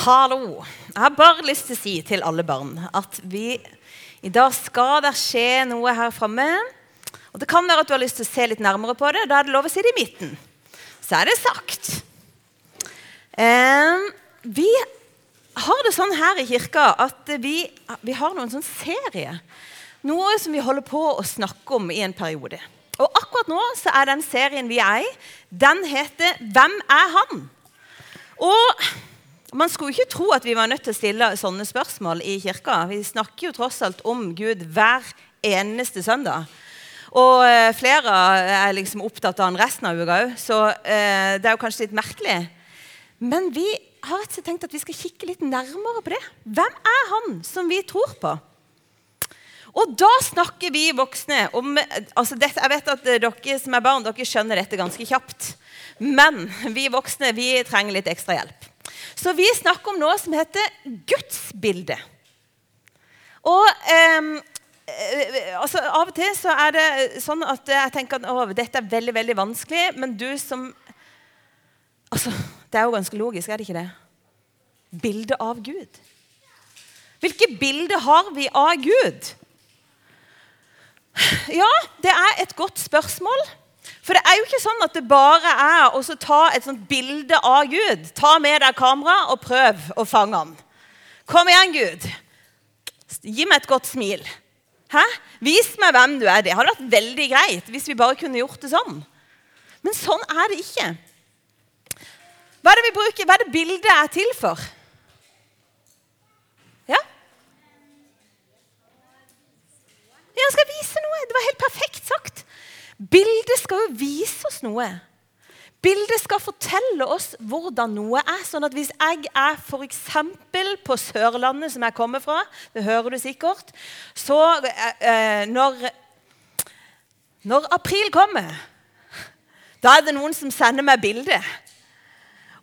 Hallo. Jeg har bare lyst til å si til alle barn at vi, i dag skal det skje noe her framme. Og det kan være at du har lyst til å se litt nærmere på det. Da er det lov å si det i midten. Så er det sagt. Eh, vi har det sånn her i kirka at vi, vi har noen sånn serie. Noe som vi holder på å snakke om i en periode. Og akkurat nå så er den serien vi er i, den heter 'Hvem er han?' Og man skulle ikke tro at vi var nødt til å stille sånne spørsmål i kirka. Vi snakker jo tross alt om Gud hver eneste søndag. Og eh, flere er liksom opptatt av han resten av uka òg, så eh, det er jo kanskje litt merkelig. Men vi har rett og slett tenkt at vi skal kikke litt nærmere på det. Hvem er han som vi tror på? Og da snakker vi voksne om altså dette, Jeg vet at dere som er barn, dere skjønner dette ganske kjapt. Men vi voksne vi trenger litt ekstra hjelp. Så vi snakker om noe som heter gudsbildet. Og eh, altså, Av og til så er det sånn at jeg tenker at å, dette er veldig veldig vanskelig, men du som altså, Det er jo ganske logisk, er det ikke det? Bilde av Gud. Hvilke bilder har vi av Gud? Ja, det er et godt spørsmål. For det er jo ikke sånn at det bare er å ta et sånt bilde av Gud. Ta med deg kamera og prøv å fange ham. Kom igjen, Gud. Gi meg et godt smil. Hæ? Vis meg hvem du er. Det hadde vært veldig greit hvis vi bare kunne gjort det sånn. Men sånn er det ikke. Hva er det vi bruker? Hva er det bildet er til for? Ja? Jeg skal vise noe. Det var helt perfekt sagt. Bildet skal jo vise oss noe. Bildet skal fortelle oss hvordan noe er. sånn at Hvis jeg er f.eks. på Sørlandet, som jeg kommer fra, det hører du sikkert Så eh, når, når april kommer, da er det noen som sender meg bilde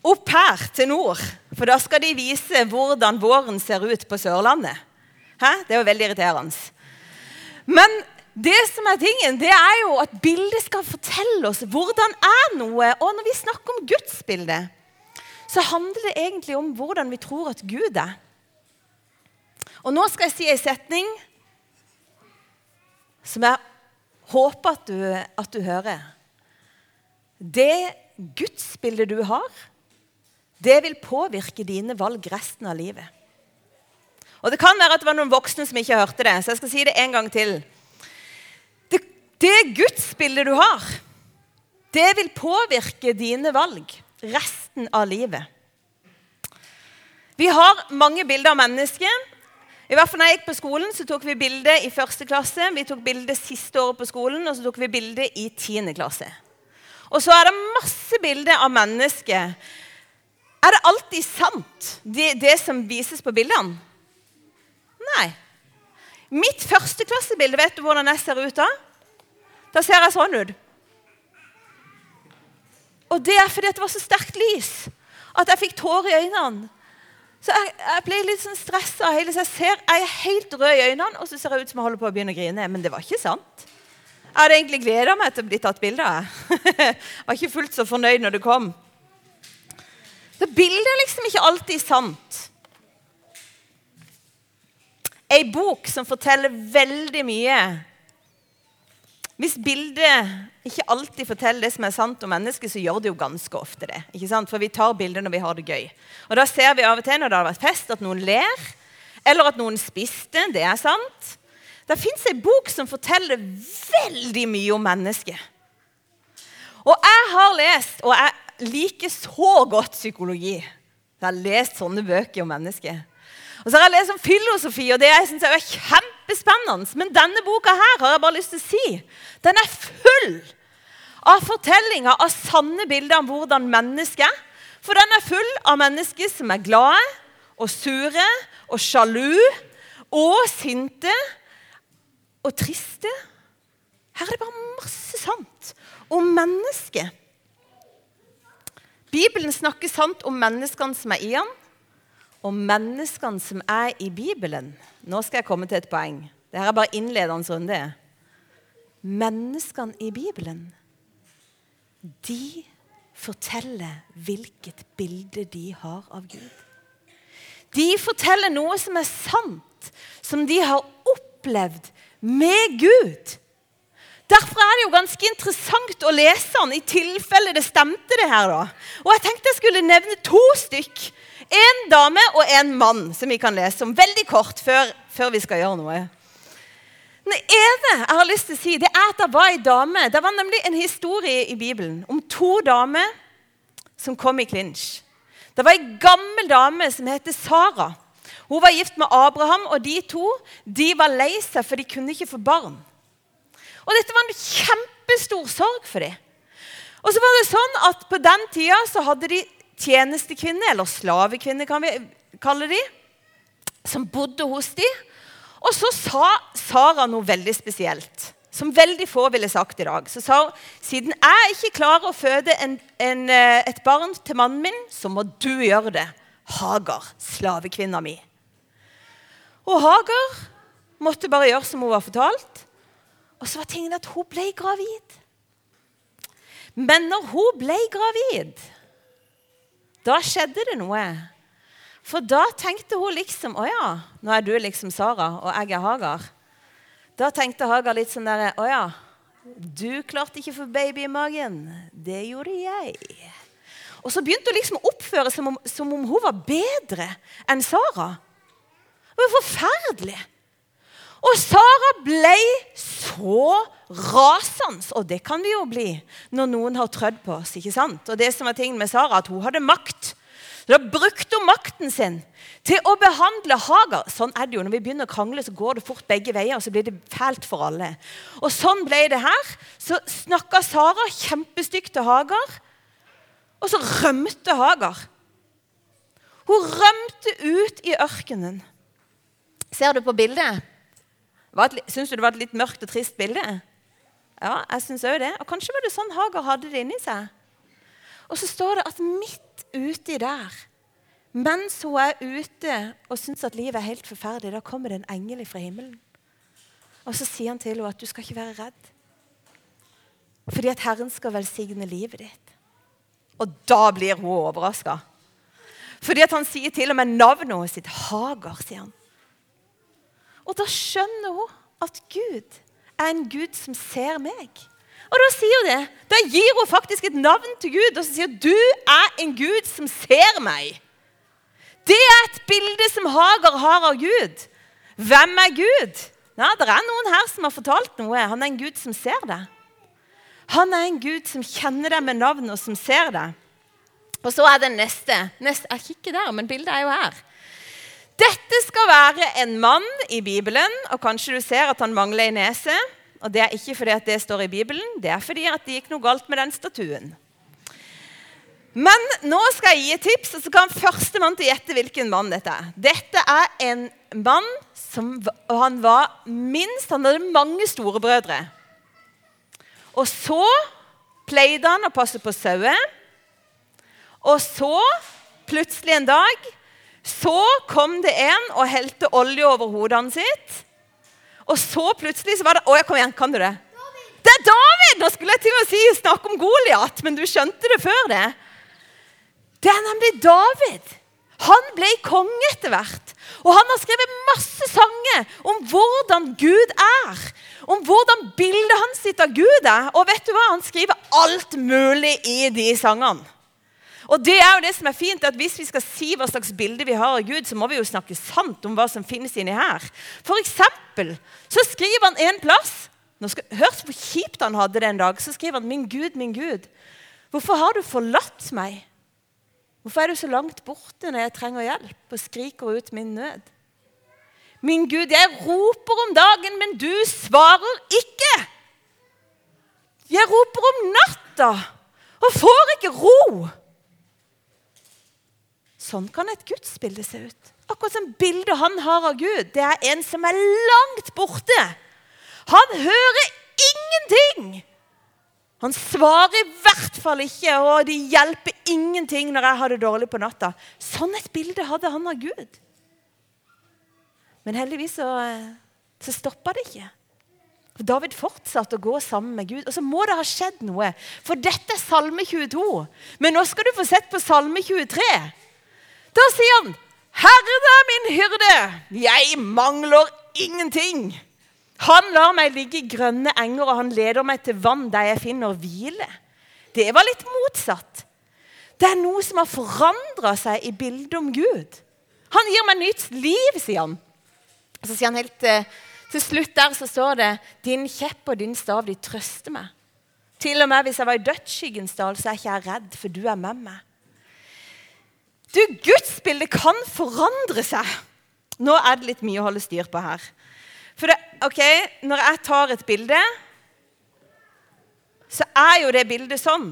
opp her til nord. For da skal de vise hvordan våren ser ut på Sørlandet. Hæ? Det er jo veldig irriterende. Men det som er tingen, det er jo at bildet skal fortelle oss hvordan er noe. Og når vi snakker om gudsbildet, så handler det egentlig om hvordan vi tror at Gud er. Og nå skal jeg si en setning som jeg håper at du, at du hører. Det gudsbildet du har, det vil påvirke dine valg resten av livet. Og Det kan være at det var noen voksne som ikke hørte det, så jeg skal si det en gang til. Det gudsbildet du har, det vil påvirke dine valg resten av livet. Vi har mange bilder av mennesker. I hvert fall når jeg gikk på skolen, så tok vi bilde i første klasse. Vi tok bilde siste året på skolen, og så tok vi bilde i tiende klasse. Og så er det masse bilder av mennesker. Er det alltid sant, det, det som vises på bildene? Nei. Mitt førsteklassebilde, vet du hvordan jeg ser ut da? Da ser jeg sånn ut. Og det er fordi det var så sterkt lys at jeg fikk tårer i øynene. Så jeg, jeg ble litt sånn stressa. Jeg, jeg er helt rød i øynene, og så ser jeg ut som jeg holder på å begynne å grine. Men det var ikke sant. Jeg hadde egentlig gleda meg til å bli tatt bilde av. Jeg var ikke fullt så fornøyd når det kom. Så bildet er liksom ikke alltid sant. Ei bok som forteller veldig mye hvis bildet ikke alltid forteller det som er sant om mennesket, så gjør det jo ganske ofte det. ikke sant? For vi tar bilder når vi har det gøy. Og da ser vi av og til når det har vært fest, at noen ler. Eller at noen spiste. Det er sant. Det fins ei bok som forteller veldig mye om mennesket. Og jeg har lest, og jeg liker så godt psykologi. Jeg har lest sånne bøker om mennesket. Og så har jeg lest om filosofi, og det jeg er kjempespennende. Men denne boka her har jeg bare lyst til å si, den er full av fortellinger av sanne bilder om hvordan mennesket er. For den er full av mennesker som er glade og sure og sjalu og sinte og triste. Her er det bare masse sant om mennesket. Bibelen snakker sant om menneskene som er i han, og menneskene som er i Bibelen. Nå skal jeg komme til et poeng. Dette er bare innledende runde. Menneskene i Bibelen, de forteller hvilket bilde de har av Gud. De forteller noe som er sant, som de har opplevd med Gud. Derfor er det jo ganske interessant å lese den, i tilfelle det stemte. det her da. Og Jeg tenkte jeg skulle nevne to stykk. En dame og en mann som vi kan lese om veldig kort før, før vi skal gjøre noe. Den ene jeg har lyst til å si, det er at det var en dame. Det var nemlig en historie i Bibelen om to damer som kom i klinsj. Det var ei gammel dame som heter Sara. Hun var gift med Abraham, og de to de var lei seg, for de kunne ikke få barn. Og Dette var en kjempestor sorg for dem. Og så var det sånn at På den tida så hadde de tjenestekvinner, eller slavekvinne kan vi kalle de, som bodde hos dem. Og så sa Sara noe veldig spesielt, som veldig få ville sagt i dag. Så sa hun siden jeg ikke klarer å føde en, en, eh, et barn til mannen min, så må du gjøre det. Hagar, slavekvinna mi. Og Hagar måtte bare gjøre som hun var fortalt. Og så var tingen at hun ble gravid. Men når hun ble gravid, da skjedde det noe. For da tenkte hun liksom Å ja, nå er du liksom Sara, og jeg er Hagar. Da tenkte Hagar litt sånn derre Å ja, du klarte ikke å få baby i magen. Det gjorde jeg. Og så begynte hun liksom å oppføre seg som, som om hun var bedre enn Sara. Det var forferdelig. Og Sara ble så rasende, og det kan vi jo bli når noen har trødd på oss. ikke sant? Og det som var tingen med Sara, at hun hadde makt. Da brukte hun makten sin til å behandle Hagar. Sånn er det jo. Når vi begynner å krangle, så går det fort begge veier. og så blir det fælt for alle. Og sånn ble det her. Så snakka Sara kjempestygt til Hagar, og så rømte Hagar. Hun rømte ut i ørkenen. Ser du på bildet? Syns du det var et litt mørkt og trist bilde? Ja, jeg syns òg det. Og kanskje var det sånn Hagar hadde det inni seg. Og så står det at midt uti der, mens hun er ute og syns at livet er helt forferdelig, da kommer det en engel fra himmelen. Og så sier han til henne at du skal ikke være redd. Fordi at Herren skal velsigne livet ditt. Og da blir hun overraska. Fordi at han sier til og med navnet hennes sitt. Hagar, sier han. Og da skjønner hun at Gud er en Gud som ser meg. Og Da sier hun det. Da gir hun faktisk et navn til Gud og så sier hun, du er en Gud som ser meg. Det er et bilde som Hagar har av Gud. Hvem er Gud? Ja, Det er noen her som har fortalt noe. Han er en Gud som ser det. Han er en Gud som kjenner deg med navn, og som ser deg. Og så er det neste. neste jeg kikker der, men bildet er jo her. Dette skal være en mann i Bibelen, og kanskje du ser at han mangler en nese. Og Det er ikke fordi at det står i Bibelen, det er fordi at det gikk noe galt med den statuen. Men nå skal jeg gi et tips, og så kan førstemann til å gjette hvilken mann dette er. Dette er en mann som han var minst Han hadde mange storebrødre. Og så pleide han å passe på sauer. Og så, plutselig en dag, så kom det en og helte olje over hodene sitt. Og så plutselig så var det Å, kom igjen, kan du det? David. Det er David! Nå skulle jeg til å si snakke om Goliat, men du skjønte det før det. Det er nemlig David. Han ble konge etter hvert. Og han har skrevet masse sanger om hvordan Gud er. Om hvordan bildet hans sitt av Gud er. Og vet du hva? Han skriver alt mulig i de sangene. Og det er jo det som er fint, at Hvis vi skal si hva slags bilde vi har av Gud, så må vi jo snakke sant om hva som finnes inni her. For eksempel, så skriver han en plass nå skal, Hør hvor kjipt han hadde det en dag. Så skriver han, 'Min Gud, min Gud, hvorfor har du forlatt meg?' 'Hvorfor er du så langt borte når jeg trenger hjelp og skriker ut min nød?' 'Min Gud, jeg roper om dagen, men du svarer ikke.' 'Jeg roper om natta og får ikke ro.' Sånn kan et gudsbilde se ut. Akkurat som bildet han har av Gud. Det er en som er langt borte. Han hører ingenting. Han svarer i hvert fall ikke, og det hjelper ingenting når jeg har det dårlig på natta. Sånn et bilde hadde han av Gud. Men heldigvis så, så stoppa det ikke. For David fortsatte å gå sammen med Gud. Og så må det ha skjedd noe. For dette er Salme 22. Men nå skal du få sett på Salme 23. Da sier han, Herren er min hyrde, jeg mangler ingenting. Han lar meg ligge i grønne enger, og han leder meg til vann der jeg finner hvile. Det var litt motsatt. Det er noe som har forandra seg i bildet om Gud. Han gir meg nytt liv, sier han. Så sier han helt eh, til slutt der så står det Din kjepp og din stav, de trøster meg. Til og med hvis jeg var i dødsskyggens dal, så er ikke jeg redd, for du er med meg. Du, gudsbildet kan forandre seg. Nå er det litt mye å holde styr på her. For det, ok, Når jeg tar et bilde, så er jo det bildet sånn.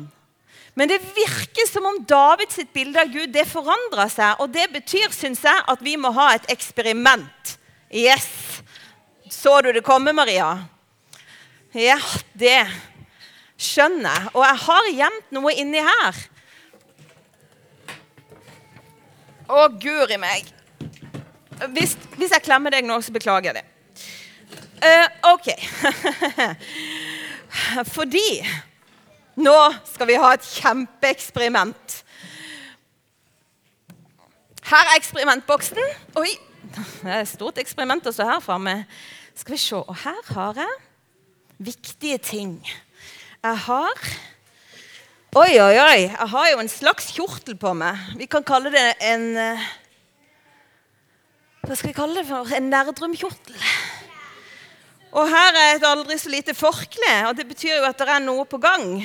Men det virker som om Davids bilde av Gud det forandra seg. Og det betyr, syns jeg, at vi må ha et eksperiment. Yes! Så du det komme, Maria? Ja, det skjønner jeg. Og jeg har gjemt noe inni her. Å, guri meg. Hvis, hvis, jeg klemmer deg nå, så beklager jeg det. Uh, OK. Fordi nå skal vi ha et kjempeeksperiment. Her er eksperimentboksen. Oi, det er et stort eksperiment også her framme. Skal vi se. Og her har jeg viktige ting. Jeg har Oi, oi, oi. Jeg har jo en slags kjortel på meg. Vi kan kalle det en eh, Hva skal vi kalle det for? En nerdrumkjortel. Og her er et aldri så lite forkle, og det betyr jo at det er noe på gang.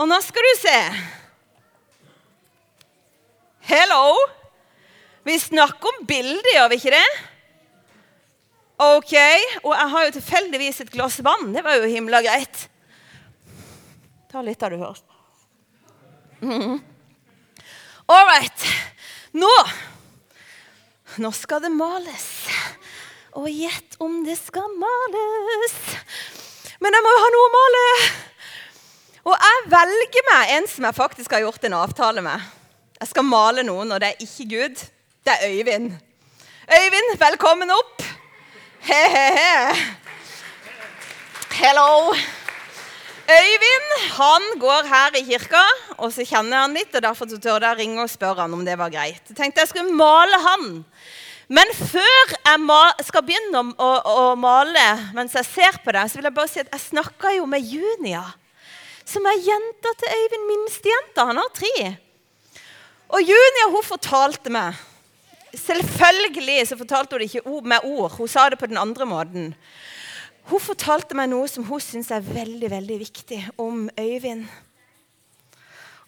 Og nå skal du se. Hello! Vi snakker om bildet, gjør vi ikke det? Ok, Og jeg har jo tilfeldigvis et glass vann. Det var jo himla greit. Ta litt av det først. Mm. All right. Nå Nå skal det males. Og gjett om det skal males. Men jeg må jo ha noe å male. Og jeg velger meg en som jeg faktisk har gjort en avtale med. Jeg skal male noen, og det er ikke Gud. Det er Øyvind. Øyvind, velkommen opp. He-he-he. Hello. Øyvind han går her i kirka, og så kjenner han litt. og Derfor tør jeg ringe og spørre han om det var greit. Jeg tenkte jeg skulle male han men før jeg skal begynne å, å, male mens jeg ser på det, så vil jeg bare si at jeg snakka jo med Junia, som er jenta til Øyvind, minstejenta. Han har tre. Og Junia hun fortalte meg Selvfølgelig så fortalte hun det ikke med ord. Hun sa det på den andre måten. Hun fortalte meg noe som hun syns er veldig veldig viktig om Øyvind.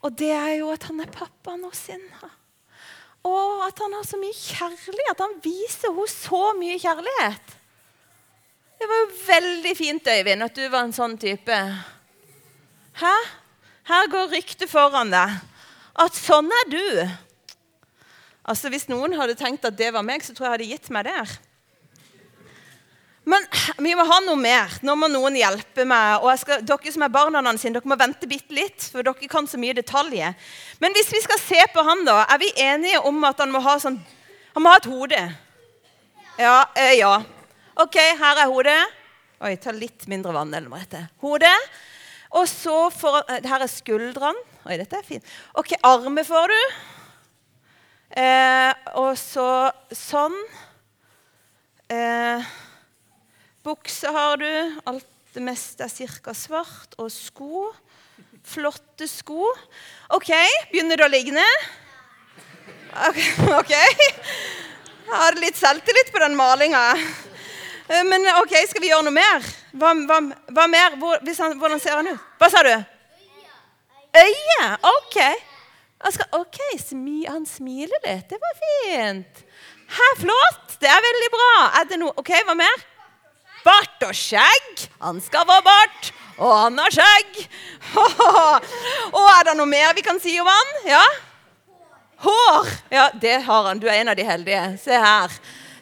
Og det er jo at han er pappaen sin. Og at han har så mye kjærlighet. Han viser henne så mye kjærlighet. Det var jo veldig fint, Øyvind, at du var en sånn type. Hæ? Her går ryktet foran deg at sånn er du. Altså, Hvis noen hadde tenkt at det var meg, så tror jeg jeg hadde gitt meg der. Men vi må ha noe mer. Nå må noen hjelpe meg. Og skal, dere som er barna sine, dere må vente bitte litt, for dere kan så mye detaljer. Men hvis vi skal se på han, da, er vi enige om at han må ha sånn Han må ha et hode? Ja. Eh, ja. OK, her er hodet. Oi, ta litt mindre vann. eller noe. Hodet. Og så får eh, Her er skuldrene. Oi, dette er fint. OK, armer får du. Eh, og så sånn. Eh, Bukse har du. Alt det meste er ca. svart. Og sko. Flotte sko. OK, begynner du å ligne? OK. Jeg har litt selvtillit på den malinga. Eh, men OK, skal vi gjøre noe mer? Hva, hva, hva mer? Hvordan ser han ut? Hva sa du? Øye. OK. Skal, OK, smi, Han smiler litt. Det var fint. Her, flott. Det er veldig bra. Er det noe OK, hva mer? Bart og skjegg. Han skal få bart, og han har skjegg. og er det noe mer vi kan si om han? Ja? Hår. Ja, det har han. Du er en av de heldige. Se her.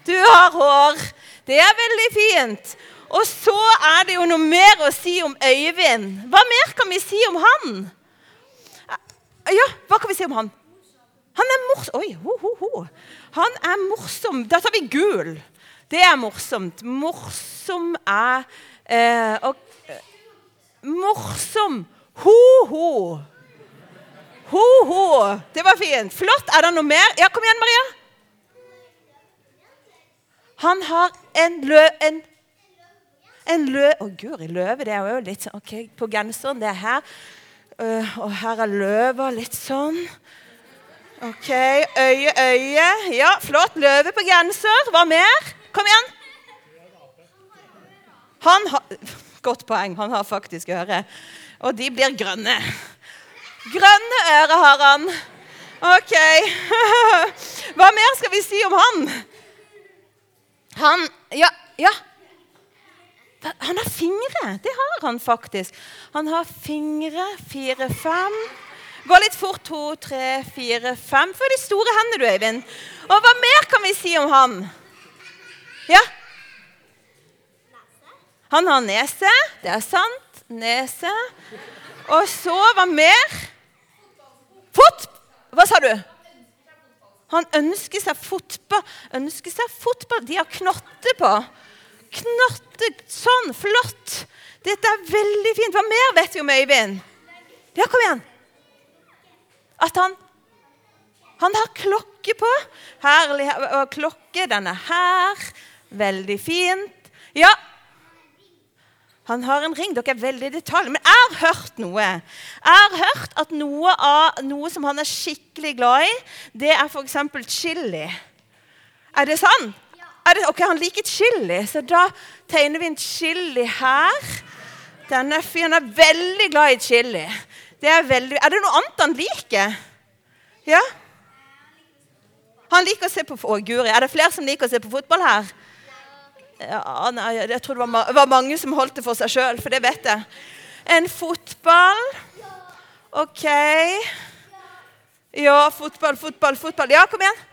Du har hår. Det er veldig fint. Og så er det jo noe mer å si om Øyvind. Hva mer kan vi si om han? Ja, hva kan vi si om han? Han er morsom. Oi, ho, ho, ho. Han er morsom. Da tar vi gul. Det er morsomt. Morsom er eh, og, eh, Morsom. Ho-ho. Ho-ho. Det var fint. Flott. Er det noe mer? Ja, Kom igjen, Maria. Han har en lø... En, en lø... Å, oh, guri, løve, det er jo litt sånn OK, på genseren, det er her. Uh, og her er løva litt sånn. OK, øye, øye. Ja, flott. Løve på genser. Hva mer? Kom igjen. Han har Godt poeng. Han har faktisk øre. Og de blir grønne. Grønne ører har han. OK. Hva mer skal vi si om han? Han Ja. ja. Han har fingre. Det har han faktisk. Han har fingre. Fire, fem. Gå litt fort. To, tre, fire, fem. For de store hendene, du, Øyvind. Og hva mer kan vi si om han? Ja? Han har nese. Det er sant. Nese. Og så hva mer? Fot... Hva sa du? Han ønsker seg fotball. Ønsker seg fotball. De har knotter på. Knotter sånn. Flott. Dette er veldig fint. Hva mer vet vi om Øyvind? Ja, kom igjen. At han Han har klokke på. Herlig. Og klokke, den er her. Veldig fint. Ja, han har en ring. Dere er veldig i detalj. Men jeg har hørt noe. Jeg har hørt at noe, av, noe som han er skikkelig glad i, det er f.eks. chili. Er det sånn? Er det, ok, Han liker chili, så da tegner vi en chili her. Denne fyren er veldig glad i chili. Det er, veldig, er det noe annet han liker? Ja? Han liker å se på Å, guri. Er det flere som liker å se på fotball her? Ja, nei, Jeg tror det var, var, mange som holdt det for seg sjøl, for det vet jeg. En fotball. OK. Ja, fotball, fotball, fotball. Ja, kom igjen.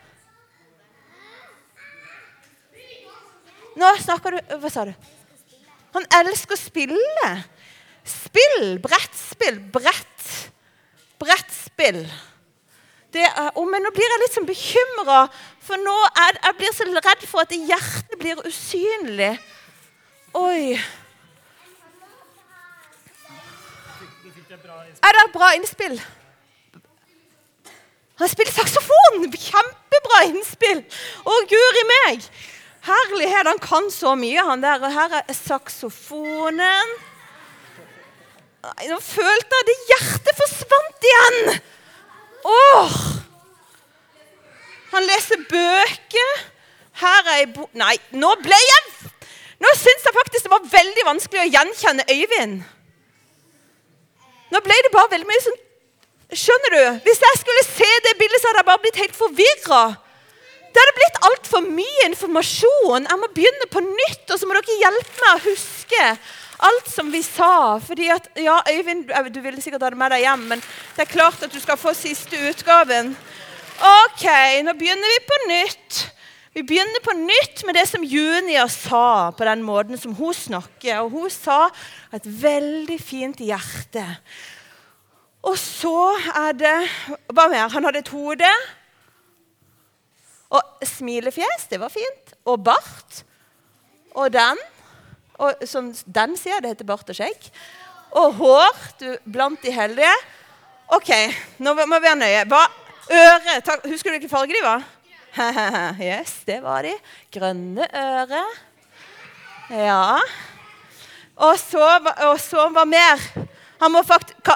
Nå snakker du Hva sa du? Han elsker å spille. Spill. Brettspill. Brett. Brettspill. Er, oh, men nå blir jeg litt sånn bekymra, for nå er, jeg blir så redd for at hjertet blir usynlig. Oi. Er det et bra innspill? Han spiller saksofon! Kjempebra innspill! Å, guri meg! Herlighet, han kan så mye, han der. Og her er saksofonen. Nå følte jeg det hjertet forsvant igjen! Åh! Han leser bøker. Her er ei bo... Nei, nå ble jeg Nå syns jeg faktisk det var veldig vanskelig å gjenkjenne Øyvind. Nå ble det bare veldig mye sånn Skjønner du? Hvis jeg skulle se det bildet, så hadde jeg bare blitt helt forvirra. Det hadde blitt altfor mye informasjon. Jeg må begynne på nytt, og så må dere hjelpe meg å huske alt som vi sa. fordi at, ja, Øyvind, du ville sikkert ha det med deg hjem, men det er klart at du skal få siste utgaven. OK, nå begynner vi på nytt. Vi begynner på nytt med det som Junia sa, på den måten som hun snakker. Og hun sa et veldig fint hjerte. Og så er det Hva mer? Han hadde et hode. Og smilefjes, det var fint. Og bart. Og den. Og som den sier, det heter bart og skjegg. Og hår du, blant de heldige. OK, nå må vi være nøye. Hva, øre, Takk. Husker du hvilken farge de var? yes, det var de. Grønne øre. Ja. Og så, og så hva mer? Han må,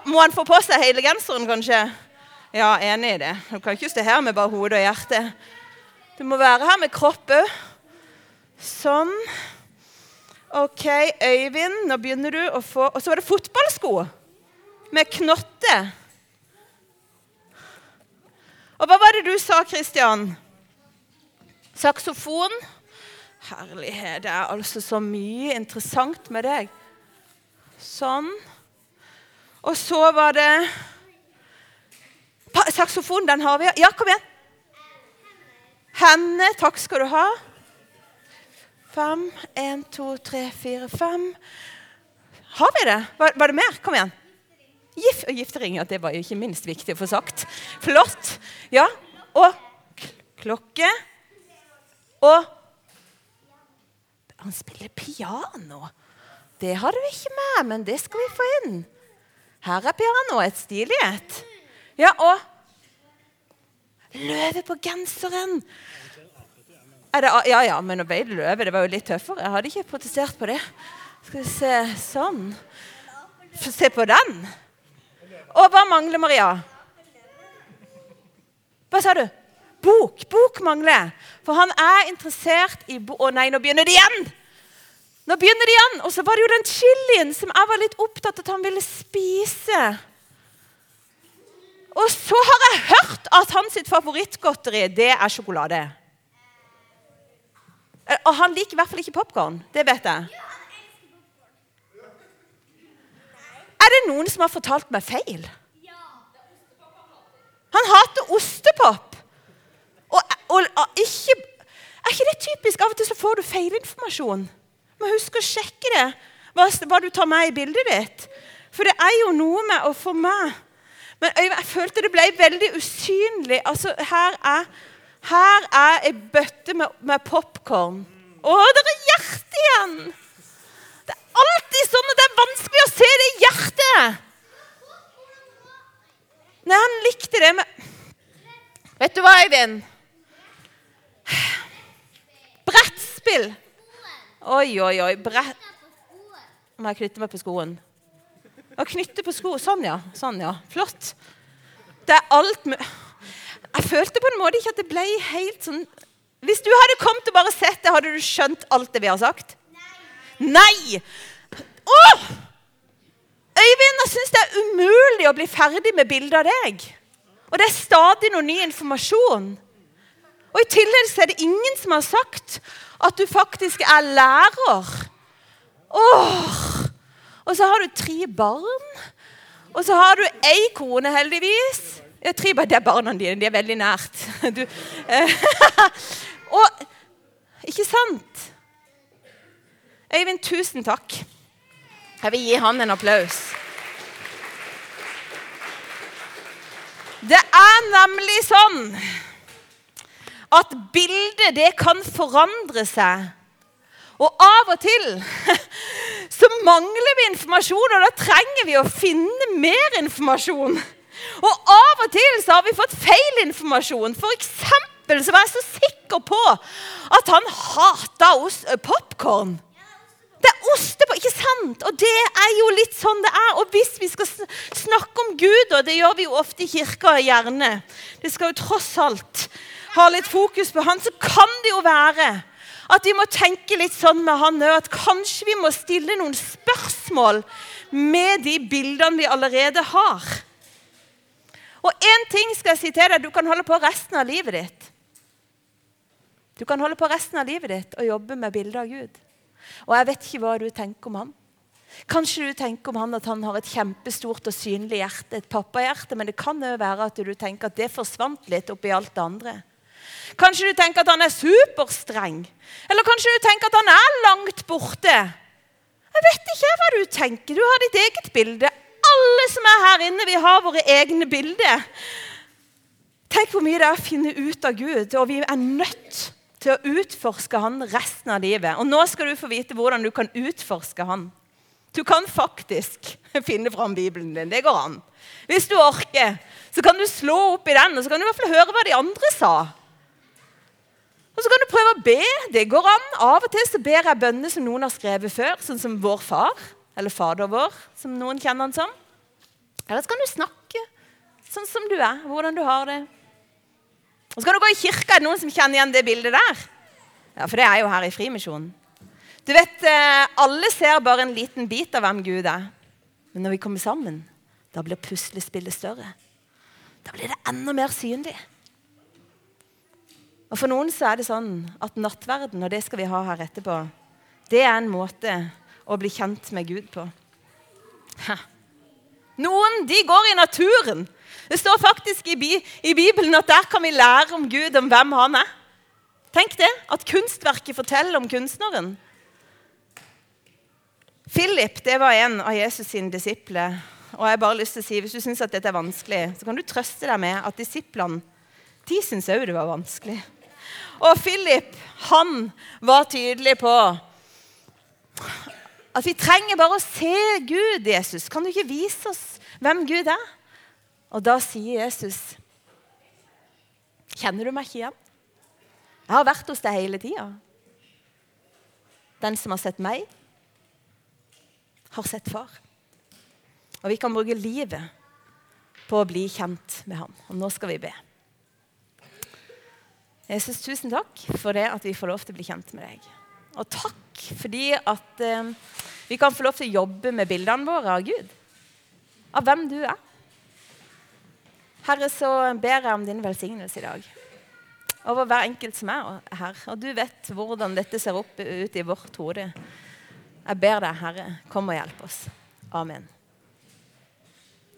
må, han få på seg hele genseren, kanskje? Ja, enig i det. Du kan ikke stå her med bare hodet og hjertet. Du må være her med kropp òg. Sånn. OK, Øyvind, nå begynner du å få Og så var det fotballsko med knotte. Og hva var det du sa, Kristian? Saksofon? Herlighet, det er altså så mye interessant med deg. Sånn. Og så var det Saksofon, den har vi. Ja, kom igjen. Henne. Takk skal du ha. Fem. Én, to, tre, fire, fem. Har vi det? Var, var det mer? Kom igjen. Gift, og giftering, ja, det var jo ikke minst viktig å få sagt. Flott. Ja. Og klokke. Og Han spiller piano. Det har du ikke med, men det skal vi få inn. Her er piano, et stilig et. Ja, og løve på genseren. Det, ja, ja, men å ble det løve. Det var jo litt tøffere. Jeg hadde ikke protestert på det. Skal vi se Sånn. Se på den. Og hva mangler Maria? Hva sa du? Bok. Bok mangler. For han er interessert i bo... Å nei, nå begynner det igjen! Nå begynner det igjen. Og så var det jo den chilien som jeg var litt opptatt av at han ville spise. Og så har jeg hørt at hans favorittgodteri det er sjokolade. Og han liker i hvert fall ikke popkorn. Det vet jeg. Er det noen som har fortalt meg feil? Han hater ostepop. Og, og, og ikke, er ikke det typisk? Av og til så får du feilinformasjon. Må huske å sjekke det, hva, hva du tar med i bildet ditt. For det er jo noe med å få med Men jeg følte det ble veldig usynlig. Altså, her er, her er ei bøtte med, med popkorn. Å, det er hjerte igjen! Det er alltid sånn at det er vanskelig å se det hjertet. Nei, han likte det med Vet du hva, Eivind? Brettspill. Oi, oi, oi. Brett... Må jeg knytte meg på skoen? Å knytte på sko. Sånn, ja. Sånn, ja. Flott. Det er alt med Jeg følte på en måte ikke at det ble helt sånn Hvis du hadde kommet og bare sett det, hadde du skjønt alt det vi har sagt? Nei! Nei! Åh! Øyvind, jeg syns det er umulig å bli ferdig med bildet av deg. Og det er stadig noe ny informasjon. Og I tillegg er det ingen som har sagt at du faktisk er lærer. Åh! Og så har du tre barn. Og så har du ei kone, heldigvis. Ja, tror bare Det er barna dine. De er veldig nært. Du, og Ikke sant? Øyvind, tusen takk. Jeg vil gi han en applaus. Det er nemlig sånn at bildet det kan forandre seg. Og av og til så mangler vi informasjon, og da trenger vi å finne mer informasjon. Og av og har vi fått feil informasjon. For eksempel så var jeg så sikker på at han hata popkorn. Det er ostepop, ikke sant? Og det er jo litt sånn det er. Og hvis vi skal snakke om Gud, og det gjør vi jo ofte i kirka gjerne Det skal jo tross alt ha litt fokus på han, så kan det jo være at vi må tenke litt sånn med han òg, at kanskje vi må stille noen spørsmål med de bildene vi allerede har. Og én ting skal jeg si til deg, du kan holde på resten av livet ditt. Du kan holde på resten av livet ditt og jobbe med bilder av Gud. Og jeg vet ikke hva du tenker om han. Kanskje du tenker om han at han har et kjempestort og synlig hjerte, et pappahjerte, men det kan jo være at du tenker at det forsvant litt oppi alt det andre. Kanskje du tenker at han er superstreng. Eller kanskje du tenker at han er langt borte. Jeg vet ikke hva du tenker. Du har ditt eget bilde. Som er her inne, vi har våre egne bilder. Tenk hvor mye det er å finne ut av Gud, og vi er nødt til å utforske han resten av livet. Og nå skal du få vite hvordan du kan utforske han. Du kan faktisk finne fram Bibelen din. Det går an. Hvis du orker, så kan du slå opp i den og så kan du i hvert fall høre hva de andre sa. Og så kan du prøve å be. Det går an. Av og til så ber jeg bønner som noen har skrevet før, sånn som vår far. Eller Fader vår, som noen kjenner han som. Eller så kan du snakke sånn som du er, hvordan du har det. Og så kan du gå i kirka. Er det noen som kjenner igjen det bildet der? Ja, For det er jo her i Frimisjonen. Du vet, eh, Alle ser bare en liten bit av hvem Gud er. Men når vi kommer sammen, da blir puslespillet større. Da blir det enda mer synlig. Og For noen så er det sånn at nattverden, og det skal vi ha her etterpå, det er en måte å bli kjent med Gud på. Ha. Noen de går i naturen. Det står faktisk i, i, Bibelen at der kan vi lære om Gud, om hvem han er. Tenk det, at kunstverket forteller om kunstneren. Philip det var en av Jesus sine disipler. Og jeg har bare lyst til å si, Hvis du syns dette er vanskelig, så kan du trøste deg med at disiplene de syns òg det var vanskelig. Og Philip han var tydelig på at vi trenger bare å se Gud, Jesus. Kan du ikke vise oss hvem Gud er? Og da sier Jesus, 'Kjenner du meg ikke igjen?' Jeg har vært hos deg hele tida. Den som har sett meg, har sett far. Og vi kan bruke livet på å bli kjent med ham. Og nå skal vi be. Jesus, tusen takk for det at vi får lov til å bli kjent med deg. Og takk fordi at eh, vi kan få lov til å jobbe med bildene våre av Gud. Av hvem du er. Herre, så ber jeg om din velsignelse i dag. Over hver enkelt som er her. Og du vet hvordan dette ser opp ut i vårt hode. Jeg ber deg, Herre, kom og hjelp oss. Amen.